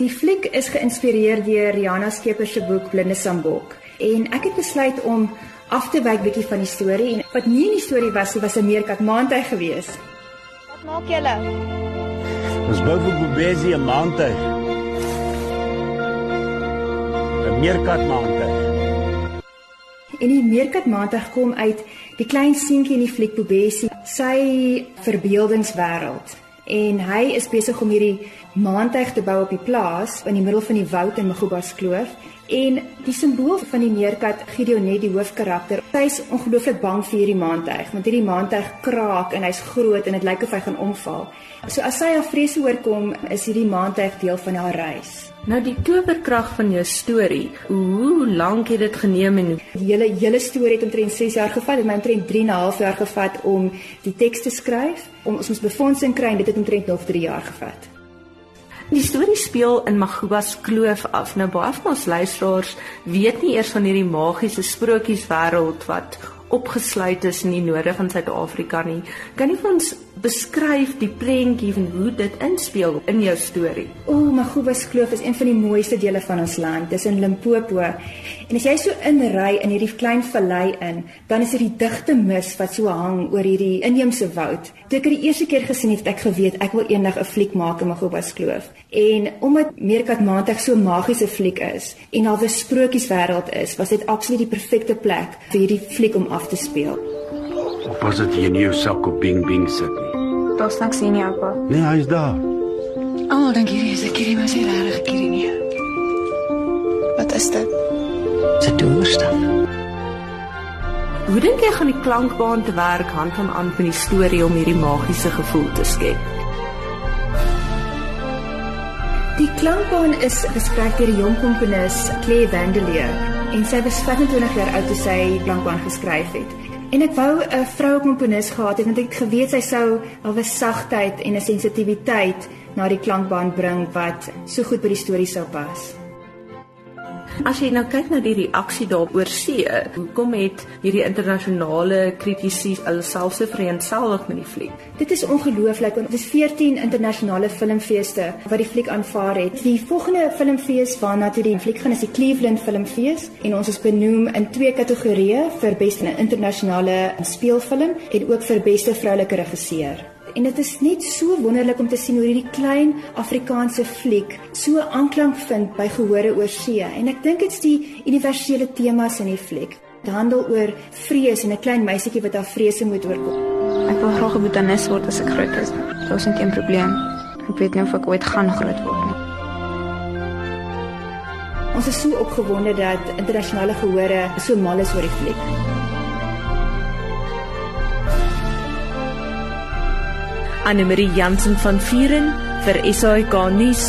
Die fliek is geïnspireer deur Rihanna Skeepers se boek Blinde Sambok en ek het besluit om af te wyk bietjie van die storie en wat nie in die storie was nie was 'n meerkat maantuig geweest. Wat maak julle? Ons bou vir Bobesi 'n maantuig. 'n Meerkat maantuig. En die meerkat maantuig kom uit die klein seentjie in die fliek Bobesi, sy verbeeldingswêreld. En hy is besig om hierdie maantuig te bou op die plaas in die middel van die woud in Magubas Kloof. En die simbool van die meerkat Gideonet die hoofkarakter. Hy's ongelooflik bang vir hierdie maantuig want hierdie maantuig kraak en hy's groot en dit lyk of hy gaan omval. So as sy haar vrese oorkom, is hierdie maantuig deel van haar reis. Nou die towerkrag van jou storie. Hoe lank het dit geneem en Die hele hele storie het omtrent 6 jaar gevat. Het my omtrent 3 en 'n half jaar gevat om die teks te skryf. Om ons befondsing kry en dit het omtrent nog 3 jaar gevat. Die storie speel in Magubas Kloof af. Nou baie van ons luisteraars weet nie eers van hierdie magiese sprokieswêreld wat opgesluit is in die noorde van Suid-Afrika nie. Kan jy vir ons beskryf die prentjie van hoe dit inspeel in jou storie? O, Magubus Kloof is een van die mooiste dele van ons land. Dis in Limpopo. En as jy so inry in hierdie klein vallei in, dan is dit die digte mis wat so hang oor hierdie inheemse woud. Toe ek dit die eerste keer gesien het, het ek geweet ek wil eendag 'n fliek maak in Magubus Kloof. En omdat Meerkat Maandag so magiese fliek is en al 'n sprokieswêreld is, was dit absoluut die perfekte plek vir hierdie fliek om af te speel. Of was dit hier nie jou sak op Bing Bing sit nie? Daar's niks hier nie, oupa. Nee, hy's daar. Almal dink hierdie is 'n kirie, maar sy regtig kirie nie. Wat is dit? Sy towerstaf. Hoe dink jy gaan die klankbaan te werk hand aan hand met die storie om hierdie magiese gevoel te skep? Die klankbaan is geskryf deur die jong komponis Claire Vandelier en sy was 25 jaar oud toe sy die klankbaan geskryf het. En ek wou 'n vroue komponis gehad het want ek het geweet sy sou al 'n sagtheid en 'n sensitiwiteit na die klankbaan bring wat so goed by die storie sou pas. As jy nou kyk na die reaksie daaroor see, hoekom het hierdie internasionale kritici hulle self so vereenselwig met die fliek? Dit is ongelooflik want dit is 14 internasionale filmfeeste wat die fliek aanvaar het. Die volgende filmfees waarna toe die fliek gaan is die Cleveland Filmfees en ons is benoem in twee kategorieë vir beste internasionale speelfilm en ook vir beste vroulike regisseur. En dit is net so wonderlik om te sien hoe hierdie klein Afrikaanse fliek so aanklank vind by gehore oor see. En ek dink dit's die universele temas in die fliek. Dit handel oor vrees en 'n klein meisietjie wat haar vrese moet oorkom. Ek wil graag 'n botanis word as ek groot is. Daar's net een probleem. Ek weet nie of ek ooit gaan groot word nie. Ons is so opgewonde dat internasionale gehore so mal is oor die fliek. Anne Marie Jansen van Vuren vir SAK nuus